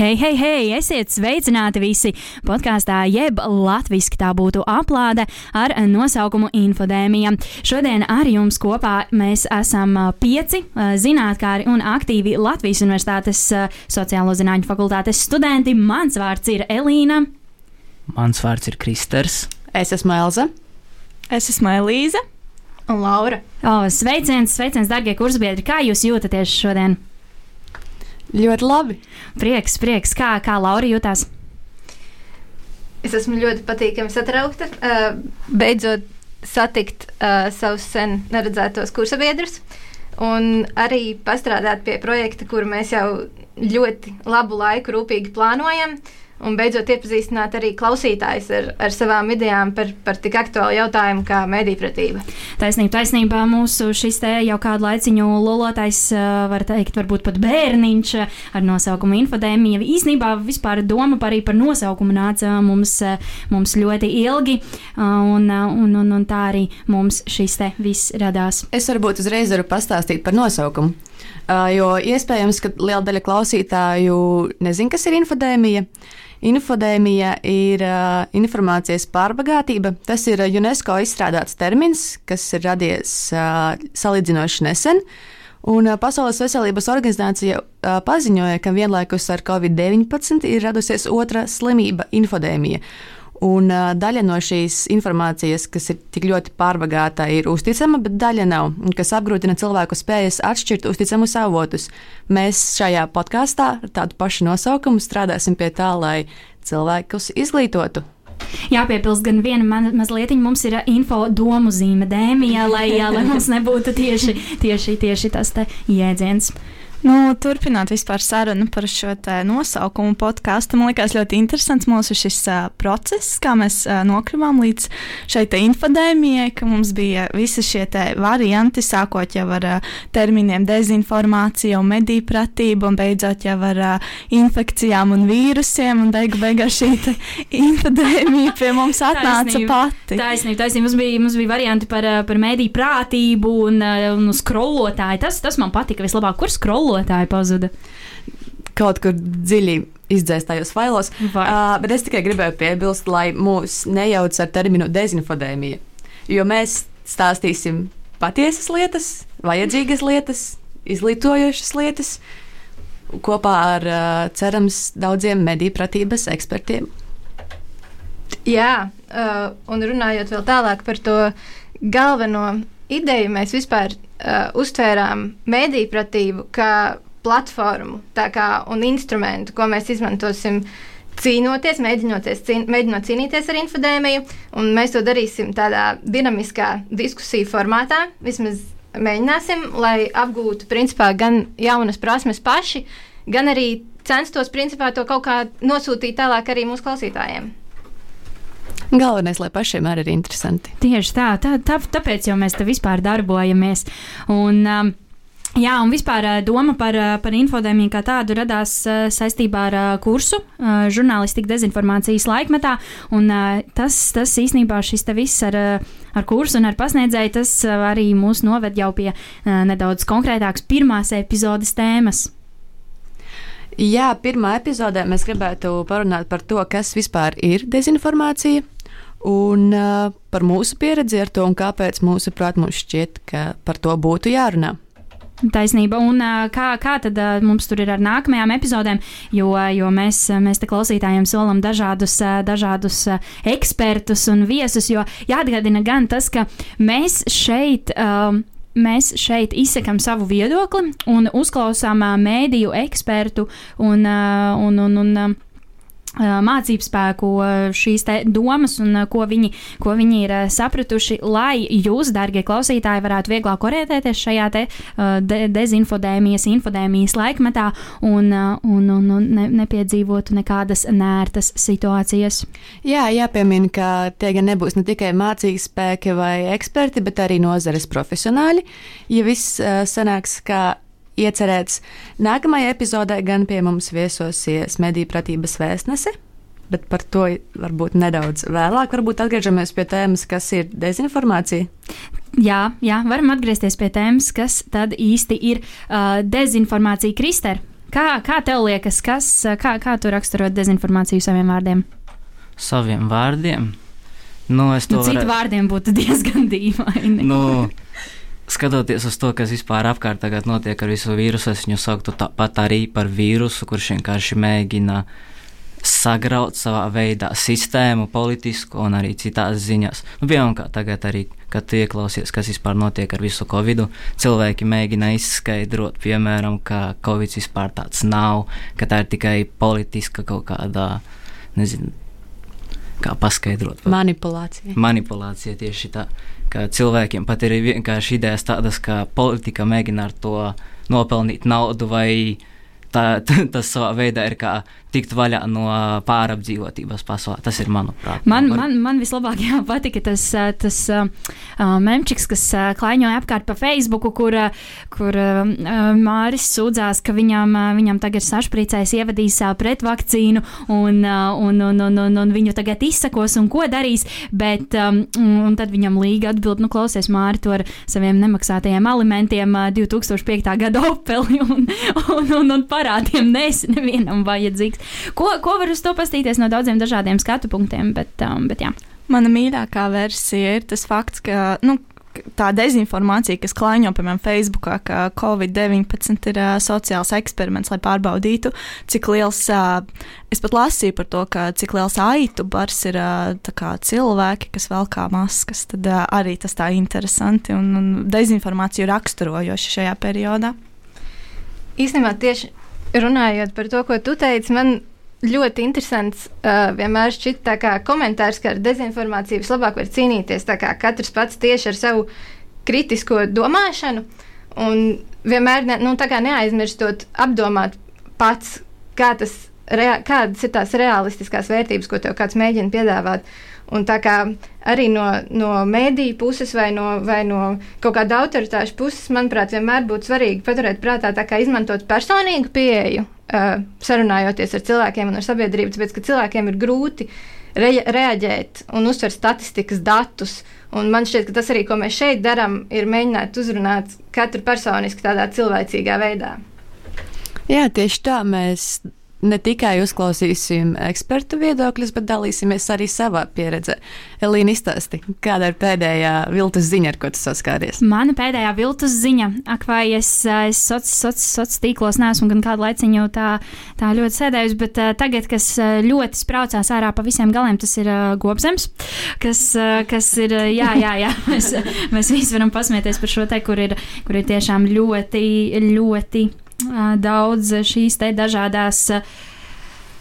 Hei, hei, hei! Esiet sveicināti visi podkāstā, jeb latviešu tā būtu aplāde ar nosaukumu Infodēmija. Šodien ar jums kopā mēs esam pieci zinātnākāri un aktīvi Latvijas Universitātes sociālo zinātņu fakultātes studenti. Mans vārds ir Elīna. Mans vārds ir Kristers. Es esmu Elza. Es esmu Elīze. Un Laura. O, sveiciens, sveiciens, darbie kursbiedri! Kā jūs jūtaties šodien? Ļoti labi. Prieks, prieks. Kā, kā Laura jutās? Es esmu ļoti patīkami satraukta. Uh, beidzot, satikt uh, savus sen neredzētos kursabiedrus. Un arī pastrādāt pie projekta, kuru mēs jau ļoti labu laiku rūpīgi plānojam. Uh, un beidzot iepazīstināt arī klausītājus ar, ar savām idejām par, par tik aktuālu jautājumu kā medīpratība. Taisnība, taisnība. Mūsu šis te jau kādu laiciņu lolotājs, var teikt, varbūt pat bērniņš ar nosaukumu infodēmija. Īsnībā vispār doma par arī par nosaukumu nāca mums, mums ļoti ilgi, un, un, un, un tā arī mums šis te viss radās. Es varbūt uzreiz varu pastāstīt par nosaukumu. Jo iespējams, ka liela daļa klausītāju nezina, kas ir infodēmija. Infodēmija ir uh, informācijas pārbagātība. Tas ir UNESCO izstrādāts termins, kas ir radies uh, salīdzinoši nesen. Un Pasaules veselības organizācija paziņoja, ka vienlaikus ar Covid-19 ir radusies otra slimība - infodēmija. Un uh, daļa no šīs informācijas, kas ir tik ļoti pārbagāta, ir uzticama, bet daļa nav, kas apgrūtina cilvēku spējas atšķirt uzticamus avotus. Mēs šajā podkāstā ar tādu pašu nosaukumu strādāsim pie tā, lai cilvēkus izglītotu. Jāpiebilst, gan viena ma mazliet mums ir info domu zīme dēmija, lai, jā, lai mums nebūtu tieši, tieši, tieši tas jēdziens. Nu, turpināt vispār sarunu par šo nosaukumu podkāstu. Man liekas ļoti interesants mūsu šis uh, process, kā mēs uh, nokļuvām līdz šai infodēmijai, ka mums bija visi šie varianti, sākot jau ar uh, terminiem dezinformācija un mediju pratība, un beidzot jau ar uh, infekcijām un vīrusiem, un beigu beigās šī infodēmija pie mums atnāca taisnība, pati. Taisnība, taisnība. Mums bija, mums bija varianti par, par mediju prātību un, un skrolotāju. Tas, tas man patika vislabāk, kur skrolotāju skolotāja pazuda? Kaut kur dziļi izdzēstājos failos. Vai. Uh, bet es tikai gribēju piebilst, lai mūs nejauc ar terminu dezinfodēmija. Jo mēs stāstīsim patiesas lietas, vajadzīgas lietas, izglītojošas lietas kopā ar, uh, cerams, daudziem mediju pratības ekspertiem. Jā, uh, un runājot vēl tālāk par to galveno ideju, mēs vispār uh, uztvērām mēdīju pratību kā platformu kā, un instrumentu, ko mēs izmantosim cīnoties, cīn, mēģinot cīnīties ar infodēmiju. Mēs to darīsim tādā dinamiskā diskusiju formātā. Vismaz mēģināsim, lai apgūtu principā, gan jaunas prasmes paši, gan arī censtos principā, to kaut kā nosūtīt tālāk arī mūsu klausītājiem. Galvenais, lai pašiem arī ir interesanti. Tieši tā, tā, tā tāpēc jau mēs te vispār darbojamies. Un, um, Jā, un vispār doma par, par infodēmiju kā tādu radās saistībā ar kursu žurnālistika dezinformācijas laikmetā. Tas, tas īstenībā šis viss ar, ar kursu un ar pasniedzēju, tas arī mūs noved jau pie nedaudz konkrētākas pirmās epizodes tēmas. Jā, pirmā epizodē mēs gribētu parunāt par to, kas vispār ir dezinformācija un uh, par mūsu pieredzi ar to un kāpēc mūsuprāt mums šķiet, ka par to būtu jārunā. Taisnība, un kā, kā tad mums tur ir ar nākamajām epizodēm, jo, jo mēs, mēs te klausītājiem solam dažādus, dažādus ekspertus un viesus, jo jāatgādina gan tas, ka mēs šeit. Um, Mēs šeit izsakām savu viedokli un uzklausām mēdīju ekspertu un, un, un, un mācību spēku, šīs domas un ko viņi, ko viņi ir sapratuši, lai jūs, darbie klausītāji, varētu vieglāk orientēties šajā te, de dezinfodēmijas, infodēmijas laikmetā un, un, un, un ne, nepiedzīvotu nekādas nērtas situācijas. Jā, jāpiemina, ka tie gan nebūs ne tikai mācību spēki vai eksperti, bet arī nozares profesionāļi. Ja viss sanāks, kā iecerēts. Nākamajā epizodē gan pie mums viesosies mediju pratības vēstnese. Bet par to varbūt nedaudz vēlāk. Varbūt atgriežamies pie tēmas, kas ir dezinformācija. Jā, jā, varam atgriezties pie tēmas, kas tad īsti ir uh, dezinformācija. Krister, kā, kā tev liekas, kas, kā, kā tu raksturot dezinformāciju saviem vārdiem? Saviem vārdiem? Nu, es to nu, citu varētu... vārdiem būtu diezgan dīvaini. Nu, skatoties uz to, kas vispār apkārt tagad notiek ar visu vīrusu, es viņu sauktu tāpat arī par vīrusu, kurš vienkārši mēģina sagraut savā veidā sistēmu, politisku un arī citās ziņās. Nu, piemēram, kā tagad arī, kad tu ieklausies, kas vispār notiek ar visu covidu, cilvēki mēģina izskaidrot, piemēram, ka covid vispār tāds nav, ka tā ir tikai politiska kaut kāda, nezinu, kā paskaidrot. Manipulācija. Manipulācija tieši tā ka cilvēkiem pat ir vienkārši idejas tādas, ka politika mēģina ar to nopelnīt naudu vai tā, tas savā veidā ir kā tikt vaļā no pārapdzīvotības pasaulē. Tas ir manuprāt. Man, man, man vislabāk jā, patika tas, tas uh, memčiks, kas uh, klaiņoja apkārt pa Facebook, kur, kur uh, Māris sūdzās, ka viņam, uh, viņam tagad sašpricēs ievadīs uh, pretvakcīnu un, uh, un, un, un, un, un viņu tagad izsakos un ko darīs, bet um, un tad viņam līga atbild, nu klausies Māri to ar saviem nemaksātajiem alimentiem uh, 2005. gada Opeli un, un, un, un parādiem nesi nevienam vajadzīgs. Ko, ko var uz to pastīties no daudziem dažādiem skatu punktiem, bet, um, bet jā. Mana mīļākā versija ir tas fakts, ka nu, tā dezinformācija, kas klāņo, piemēram, Facebookā, ka Covid-19 ir uh, sociāls eksperiments, lai pārbaudītu, cik liels, uh, es pat lasīju par to, ka cik liels aitu bars ir uh, kā, cilvēki, kas velkā maskas. Tad uh, arī tas tā interesanti un, un dezinformāciju raksturojoši šajā periodā. Īstenībā tieši runājot par to, ko tu teici, man ļoti interesants uh, vienmēr šķiet komentārs, ka ar dezinformāciju vislabāk var cīnīties. Katrs pats tieši ar savu kritisko domāšanu un vienmēr ne, nu, neaizmirstot apdomāt pats, kā tas, rea, kādas ir tās realistiskās vērtības, ko tev kāds mēģina piedāvāt. Un tā kā arī no, no mēdīju puses vai no, vai no kaut kāda autoritāšu puses, manuprāt, vienmēr būtu svarīgi paturēt prātā, kā izmantot personīgu pieeju, uh, sarunājoties ar cilvēkiem un ar sabiedrību, tāpēc ka cilvēkiem ir grūti re reaģēt un uztvert statistikas datus. Un man šķiet, ka tas arī, ko mēs šeit darām, ir mēģināt uzrunāt katru personiski tādā cilvēcīgā veidā. Jā, tieši tā mēs ne tikai uzklausīsim ekspertu viedokļus, bet dalīsimies arī savā pieredzē. Elīna izstāsti, kāda ir pēdējā viltus ziņa, ar ko tu saskāries? Mana pēdējā viltus ziņa, ak, vai es, es sociālos soc, soc tīklos neesmu gan kādu laiciņu tā, tā ļoti sēdējusi, bet uh, tagad, kas ļoti spraucās ārā pa visiem galiem, tas ir uh, gobzems, kas, uh, kas ir, jā, jā, jā, mēs, mēs visi varam pasmieties par šo te, kur ir, kur ir tiešām ļoti, ļoti daudz šīs te dažādās.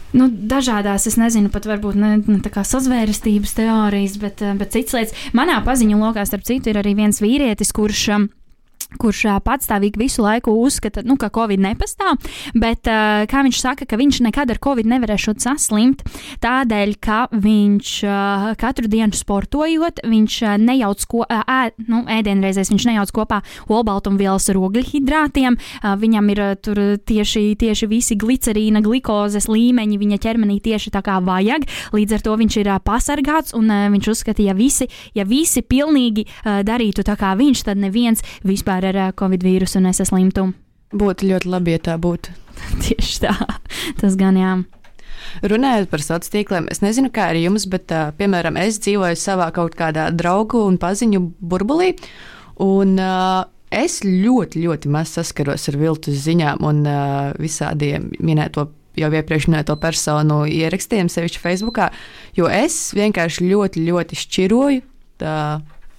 Nu, dažādās, es nezinu, pat varbūt ne, ne tā kā sazvērestības teorijas, bet, bet cits lietas. Manā paziņu lokā, starp citu, ir arī viens vīrietis, kurš kurš patstāvīgi visu laiku uzskata, nu, ka Covid nepastāv, bet kā viņš saka, ka viņš nekad ar Covid nevarēšot saslimt, tādēļ, ka viņš katru dienu sportojot, viņš nejauc ko, ē, nu, ēdienreizēs viņš nejauc kopā olbaltumvielas ar ogļhidrātiem, viņam ir tur tieši, tieši visi glicerīna, glikozes līmeņi viņa ķermenī tieši tā kā vajag, līdz ar to viņš ir pasargāts un viņš uzskata, ja visi, ja visi pilnīgi darītu tā kā viņš, tad neviens vispār vispār ar covid vīrusu nesaslimtu. Būtu ļoti labi, ja tā būtu. Tieši tā, tas gan jā. Runājot par sociāliem tīkliem, es nezinu, kā ar jums, bet, uh, piemēram, es dzīvoju savā kaut kādā draugu un paziņu burbulī, un uh, es ļoti, ļoti maz saskaros ar viltus ziņām un uh, visādiem minēto jau iepriekš minēto personu ierakstiem, sevišķi Facebook, jo es vienkārši ļoti, ļoti šķiroju. Tā,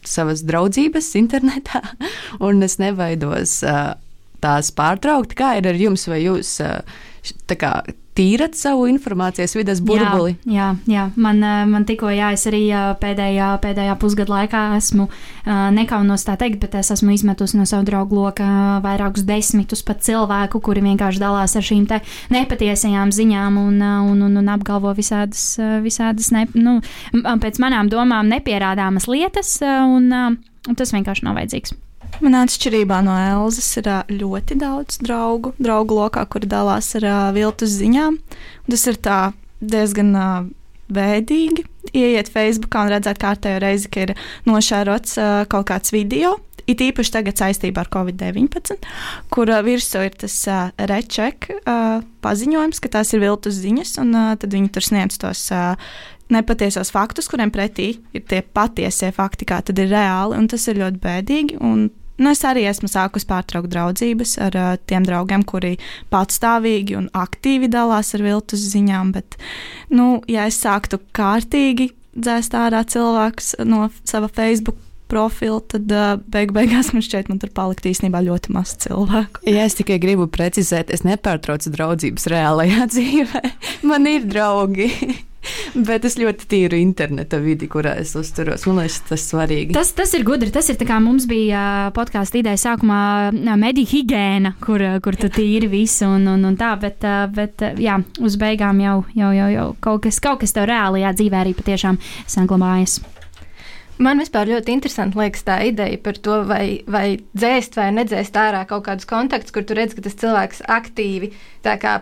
savas draudzības internetā, un es neveidos uh, tās pārtraukti. Kā ir ar jums, vai jūs kā, tīrat savu informācijas vidas burbuli? Jā, jā, jā. Man, man tikko, jā, es arī pēdējā, pēdējā pusgada laikā esmu nekaunos tā teikt, bet es esmu izmetusi no savu draugu loka vairākus desmitus pat cilvēku, kuri vienkārši dalās ar šīm nepatiesajām ziņām un, un, un, un apgalvo visādas, visādas ne, nu, pēc manām domām nepierādāmas lietas, un, un tas vienkārši nav vajadzīgs. Man atšķirībā no Elzas ir ļoti daudz draugu, draugu lokā, kuri dalās ar viltus ziņām. Tas ir diezgan veidīgi. Iet Facebookā un redzēt kārtējo reizi, ka ir nošērots kaut kāds video. It īpaši tagad saistībā ar Covid-19, kur virsū ir tas uh, reček uh, paziņojums, ka tās ir viltus ziņas, un uh, tad viņi tur sniedz tos uh, nepatiesos faktus, kuriem pretī ir tie patiesie fakti, kā tad ir reāli, un tas ir ļoti bēdīgi. Nu, es arī esmu sākus pārtraukt draudzības ar uh, tiem draugiem, kuri patstāvīgi un aktīvi dalās ar viltus ziņām. Bet, nu, ja es sāktu kārtīgi dzēst ārā cilvēkus no sava Facebook profilu, tad uh, beig beigās man šķiet, man tur palikt īstenībā ļoti maz cilvēku. Ja es tikai gribu precizēt, es nepārtraucu draudzības reālajā dzīvē. Man ir draugi. Bet es ļoti tīru interneta vidi, kurā es uzturos. Man liekas, tas ir svarīgi. Tas, tas ir gudri. Tas ir kā mums bija podkāstu ideja sākumā, mediju higiēna, kur, kur tu tīri visu un, un, un tā. Bet, bet jā, uz beigām jau, jau, jau, jau kaut, kas, kaut kas tev reālajā dzīvē arī patiešām saglabājas. Man vispār ļoti interesanti liekas tā ideja par to, vai, vai dzēst vai nedzēst ārā kaut kādus kontaktus, kur tu redz, ka tas cilvēks aktīvi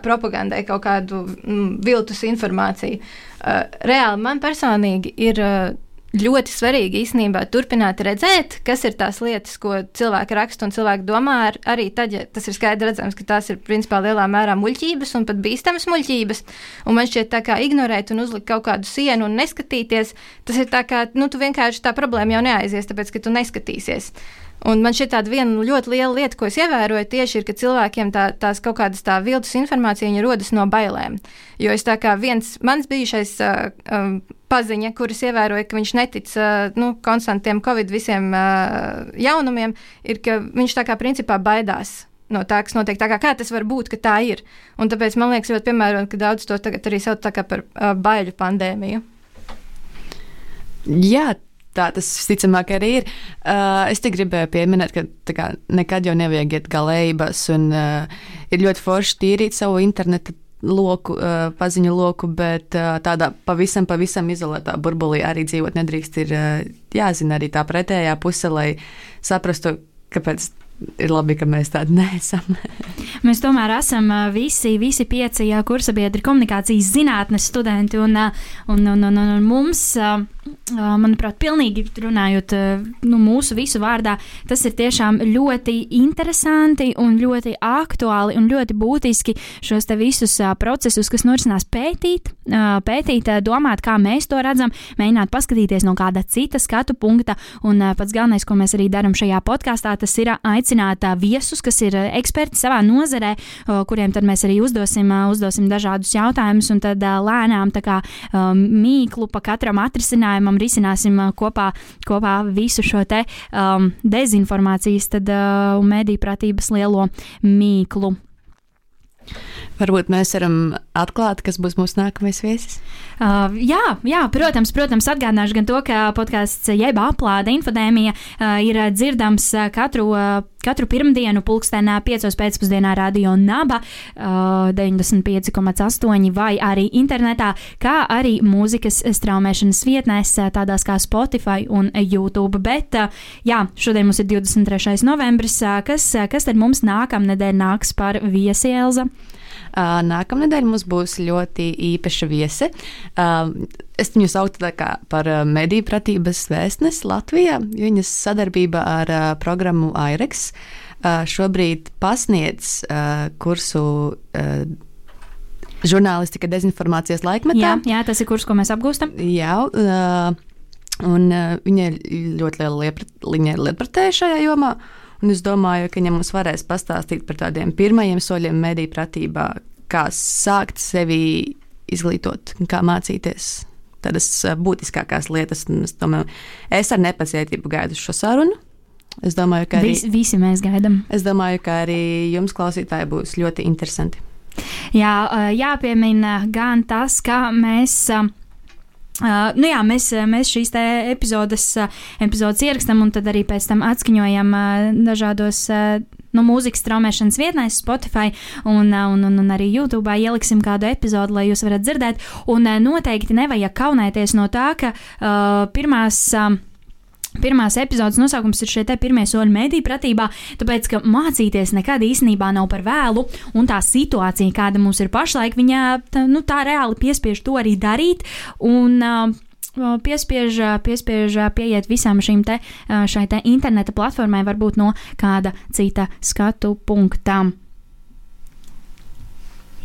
propagandē kaut kādu mm, viltus informāciju. Uh, reāli man personīgi ir. Uh, ļoti svarīgi īstenībā turpināt redzēt, kas ir tās lietas, ko cilvēki raksta un cilvēki domā. Ar, arī tad, ja tas ir skaidrs redzams, ka tās ir principā lielā mērā muļķības un pat bīstamas muļķības. Un man šķiet, kā ignorēt un uzlikt kaut kādu sienu un neskatīties, tas ir tā kā, nu, tu vienkārši tā problēma jau neaizies, tāpēc, ka tu neskatīsies. Un man šī tāda viena ļoti liela lieta, ko es ievēroju, tieši ir, ka cilvēkiem tā, tās kaut kādas tā viltus informācija rodas no bailēm. Jo es tā kā viens mans bijušais uh, um, paziņa, kuras ievēroja, ka viņš netic uh, nu, konstantiem Covid visiem uh, jaunumiem, ir, ka viņš tā kā principā baidās no tā, kas notiek. Tā kā, kā tas var būt, ka tā ir? Un tāpēc man liekas ļoti piemēroti, ka daudz to tagad arī sauc par uh, baiļu pandēmiju. Jā, tā tas visticamāk arī ir. Uh, es te gribēju pieminēt, ka kā, nekad jau nevajag iet galējībās, un uh, ir ļoti forši tīrīt savu internetu. Loku, uh, paziņu loku, bet uh, tādā pavisam, pavisam izolētā burbulī arī dzīvot nedrīkst. Ir uh, jāzina arī tā pretējā puse, lai saprastu, kāpēc ir labi, ka mēs tādi neesam. mēs tomēr esam visi, visi pieci kursabiedri komunikācijas zinātnes studenti, un, un, un, un, un mums manuprāt, pilnīgi runājot nu, mūsu visu vārdā, tas ir tiešām ļoti interesanti un ļoti aktuāli un ļoti būtiski šos visus procesus, kas norisinās pētīt, pētīt, domāt, kā mēs to redzam, mēģināt paskatīties no kāda cita skatu punkta. Un pats galvenais, ko mēs arī darām šajā podkāstā, tas ir aicināt viesus, kas ir eksperti savā nozarē, kuriem tad mēs arī uzdosim, uzdosim dažādus jautājumus un tad lēnām tā kā mīklu pa katram atrisinājumam risināsim kopā, kopā visu šo te um, dezinformācijas tad, uh, un mediju pratības lielo mīklu. Varbūt mēs varam atklāt, kas būs mūsu nākamais viesis. Uh, jā, jā, protams, protams, atgādināšu gan to, ka podkāsts jeb aplāde infodēmija uh, ir dzirdams uh, katru, uh, katru pirmdienu pulkstenā 5. pēcpusdienā radio Naba uh, 95,8 vai arī internetā, kā arī mūzikas straumēšanas vietnēs uh, tādās kā Spotify un YouTube. Bet, uh, jā, šodien mums ir 23. novembris, uh, kas, uh, kas tad mums nākamnedēļ nāks par viesi Elza? Nākamnedēļ mums būs ļoti īpaša viese. Es viņu saucu par mediju pratības vēstnesi Latvijā, jo viņas sadarbība ar programmu AIREX šobrīd pasniedz kursu žurnālistika dezinformācijas laikmetā. Jā, jā, tas ir kurs, ko mēs apgūstam. Jā, un viņa ir ļoti liela lietpratēja šajā jomā. Un es domāju, ka viņa mums varēs pastāstīt par tādiem pirmajiem soļiem mediju pratībā, kā sākt sevi izglītot, kā mācīties tādas būtiskākās lietas. Es, domāju, es ar nepacietību gaidu šo sarunu. Es domāju, ka arī, Vis, visi mēs gaidām. Es domāju, ka arī jums, klausītāji, būs ļoti interesanti. Jā, jāpiemina gan tas, ka mēs. Uh, nu jā, mēs, mēs šīs epizodes, epizodes ierakstām un tad arī pēc tam atskaņojam uh, dažādos uh, nu, mūzikas traumēšanas vietnēs, Spotify un, un, un, un arī YouTube. Ieliksim kādu epizodi, lai jūs varat dzirdēt. Un noteikti nevajag kaunēties no tā, ka uh, pirmās. Uh, Pirmās epizodes nosaukums ir šie pirmie soļi mediju pratībā, tāpēc, ka mācīties nekad īstenībā nav par vēlu, un tā situācija, kāda mums ir pašlaik, viņa tā, nu, tā reāli piespiež to arī darīt. Un, uh, piespiež, piespiež pieiet visam šīm te, šai te interneta platformai, varbūt no kāda cita skatu punkta.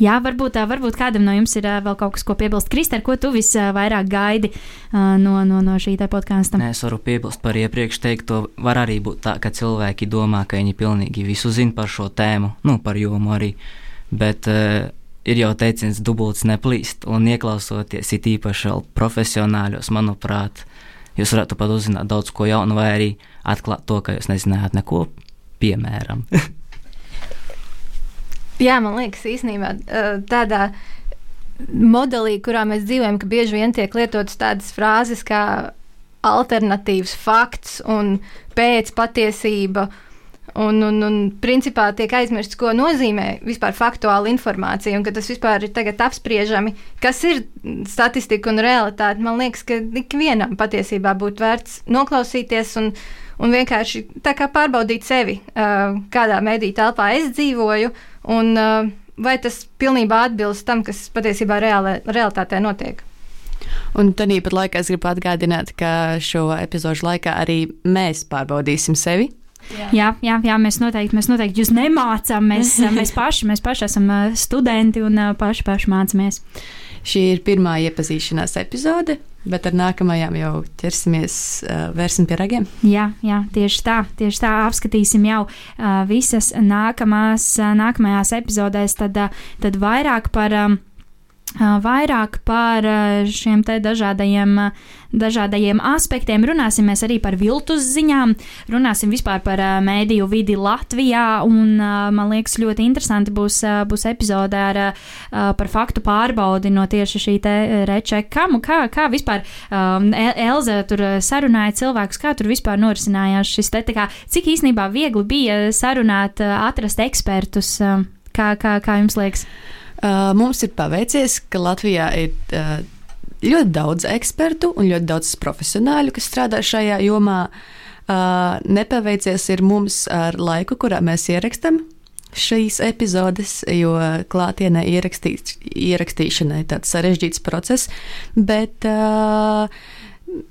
Jā, varbūt, varbūt kādam no jums ir vēl kaut kas, ko piebilst. Kristē, ko tu visvairāk gaidi no, no, no šī podkāsta? Es varu piebilst par iepriekš teikto. Var arī būt tā, ka cilvēki domā, ka viņi pilnīgi visu zina par šo tēmu, nu, par jomu arī. Bet uh, ir jau teiciens, dubults neplīst, un ieklausoties it īpaši vēl profesionāļos, manuprāt, jūs varētu pat uzzināt daudz ko jaunu, vai arī atklāt to, ka jūs nezinājāt neko, piemēram. Jā, man liekas, īstenībā tādā modelī, kurā mēs dzīvojam, ka bieži vien tiek lietotas tādas frāzes kā alternatīvs fakts un pēcpatiesība. Un, un, un principā tiek aizmirsts, ko nozīmē vispār faktuāla informācija, un ka tas vispār ir tagad apspriežami, kas ir statistika un realitāte. Man liekas, ka ikvienam patiesībā būtu vērts noklausīties un, un vienkārši pārbaudīt sevi, kādā mediju telpā es dzīvoju, Un, uh, vai tas pilnībā atbilst tam, kas patiesībā reālē, realitātē notiek? Un tad pat laikā es gribu atgādināt, ka šo epizodu laikā arī mēs pārbaudīsim sevi. Jā. Jā, jā, jā, mēs noteikti, mēs noteikti jūs nemācām. Mēs, mēs, paši, mēs paši esam uh, studenti un uh, paši, paši mācāmies. Šī ir pirmā iepazīšanās epizode, bet ar nākamajām jau ķersimies, vērsim pie ragiem. Jā, jā, tieši tā, tieši tā apskatīsim jau visas nākamās, nākamajās epizodēs, tad, tad vairāk par. Um, vairāk par šiem dažādajiem, dažādajiem aspektiem. Runāsim arī par viltus ziņām, runāsim vispār par mēdīju vidi Latvijā. Un, man liekas, ļoti interesanti būs, būs epizode ar, par faktu pārbaudi no tieši šī rečeka. Kā, kā vispār Elza tur sarunāja cilvēkus, kā tur vispār norisinājās šis te, kā, cik īstenībā viegli bija sarunāt, atrast ekspertus. Kā, kā, kā jums liekas? Uh, mums ir paveicies, ka Latvijā ir uh, ļoti daudz ekspertu un ļoti daudz profesionāļu, kas strādā šajā jomā. Uh, nepaveicies ir mums ar laiku, kurā mēs ierakstām šīs epizodes, jo klātienē ierakstīšana ir tāds sarežģīts process. Bet, uh,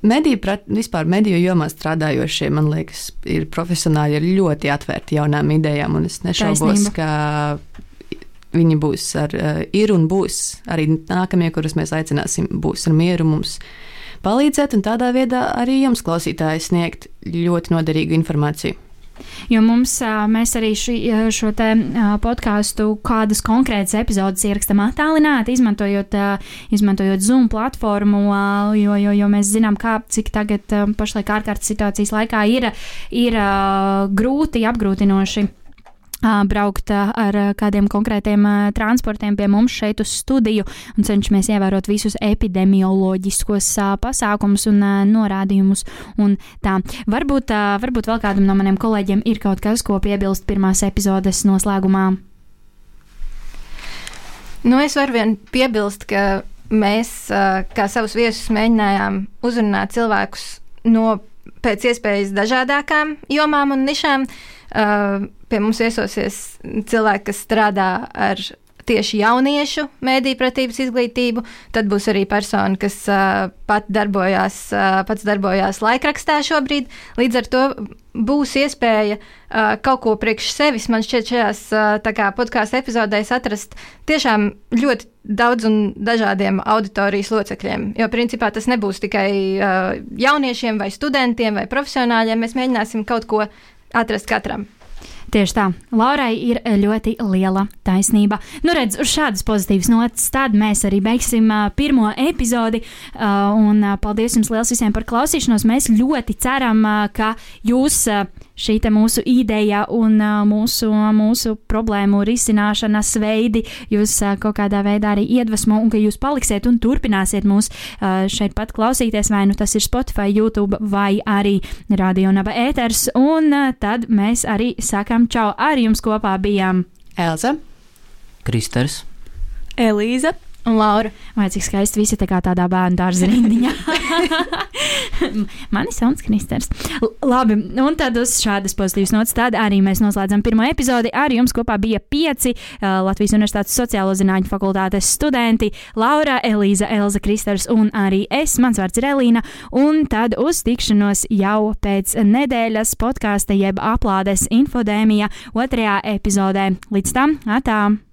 Mediju, vispār mediju jomā strādājošie, man liekas, ir profesionāļi, ir ļoti atvērti jaunām idejām. Es nešaubos, Taisnība. ka viņi būs ar, uh, ir un būs arī nākamie, kurus mēs aicināsim, būs ar mieru mums palīdzēt, un tādā veidā arī jums, klausītāji, sniegt ļoti noderīgu informāciju. Jo mums, mēs arī ši, šo podkāstu kādas konkrētas epizodes ierakstām attālināti, izmantojot, izmantojot Zoom platformu, jo, jo, jo mēs zinām, kā, cik tagad pašlaik ārkārtas situācijas laikā ir, ir grūti, apgrūtinoši braukt ar kādiem konkrētiem transportiem pie mums šeit uz studiju un cenšamies ievērot visus epidemioloģiskos pasākumus un norādījumus. Un tā. varbūt, varbūt vēl kādam no maniem kolēģiem ir kaut kas, ko piebilst pirmās epizodes noslēgumā. Nu, es varu vien piebilst, ka mēs, kā savus viesus, mēģinājām uzrunāt cilvēkus no pēc iespējas dažādākām jomām un nišām. Uh, pie mums viesosies cilvēki, kas strādā ar tieši jauniešu mēdīju pratības izglītību. Tad būs arī persona, kas uh, pat darbojās, uh, pats darbojās laikrakstā šobrīd. Līdz ar to būs iespēja uh, kaut ko priekš sevis, man šķiet, šajās uh, podkāstu epizodēs atrast tiešām ļoti daudz un dažādiem auditorijas locekļiem. Jo principā tas nebūs tikai uh, jauniešiem vai studentiem vai profesionāļiem. Mēs mēģināsim kaut ko atrast katram. Tieši tā, Laurai ir ļoti liela taisnība. Nu, redz, uz šādas pozitīvas notas, tad mēs arī beigsim uh, pirmo epizodi. Uh, un paldies jums liels visiem par klausīšanos. Mēs ļoti ceram, ka jūs. Šī mūsu ideja un mūsu, mūsu problēmu risināšanas veidi jūs kaut kādā veidā arī iedvesmo, un ka jūs paliksiet un turpināsiet mūs šeit pat klausīties, vai nu tas ir Spotify, YouTube vai arī Radio Naba ēters. Un tad mēs arī sakām čau, ar jums kopā bijām Elza, Kristers. Elīza. Un Laura. Vai cik skaisti visi tā kā tādā bērnu dārza rindiņā. Mani sauc Kristers. Labi, un tad uz šādas pozitīvas nots tad arī mēs noslēdzam pirmo epizodi. Ar jums kopā bija pieci uh, Latvijas Universitātes sociālo zinātņu fakultātes studenti - Laura, Elīza, Elza, Kristers un arī es. Mans vārds ir Elīna. Un tad uz tikšanos jau pēc nedēļas podkāsta jeb aplādes infodēmija otrajā epizodē. Līdz tam, atā!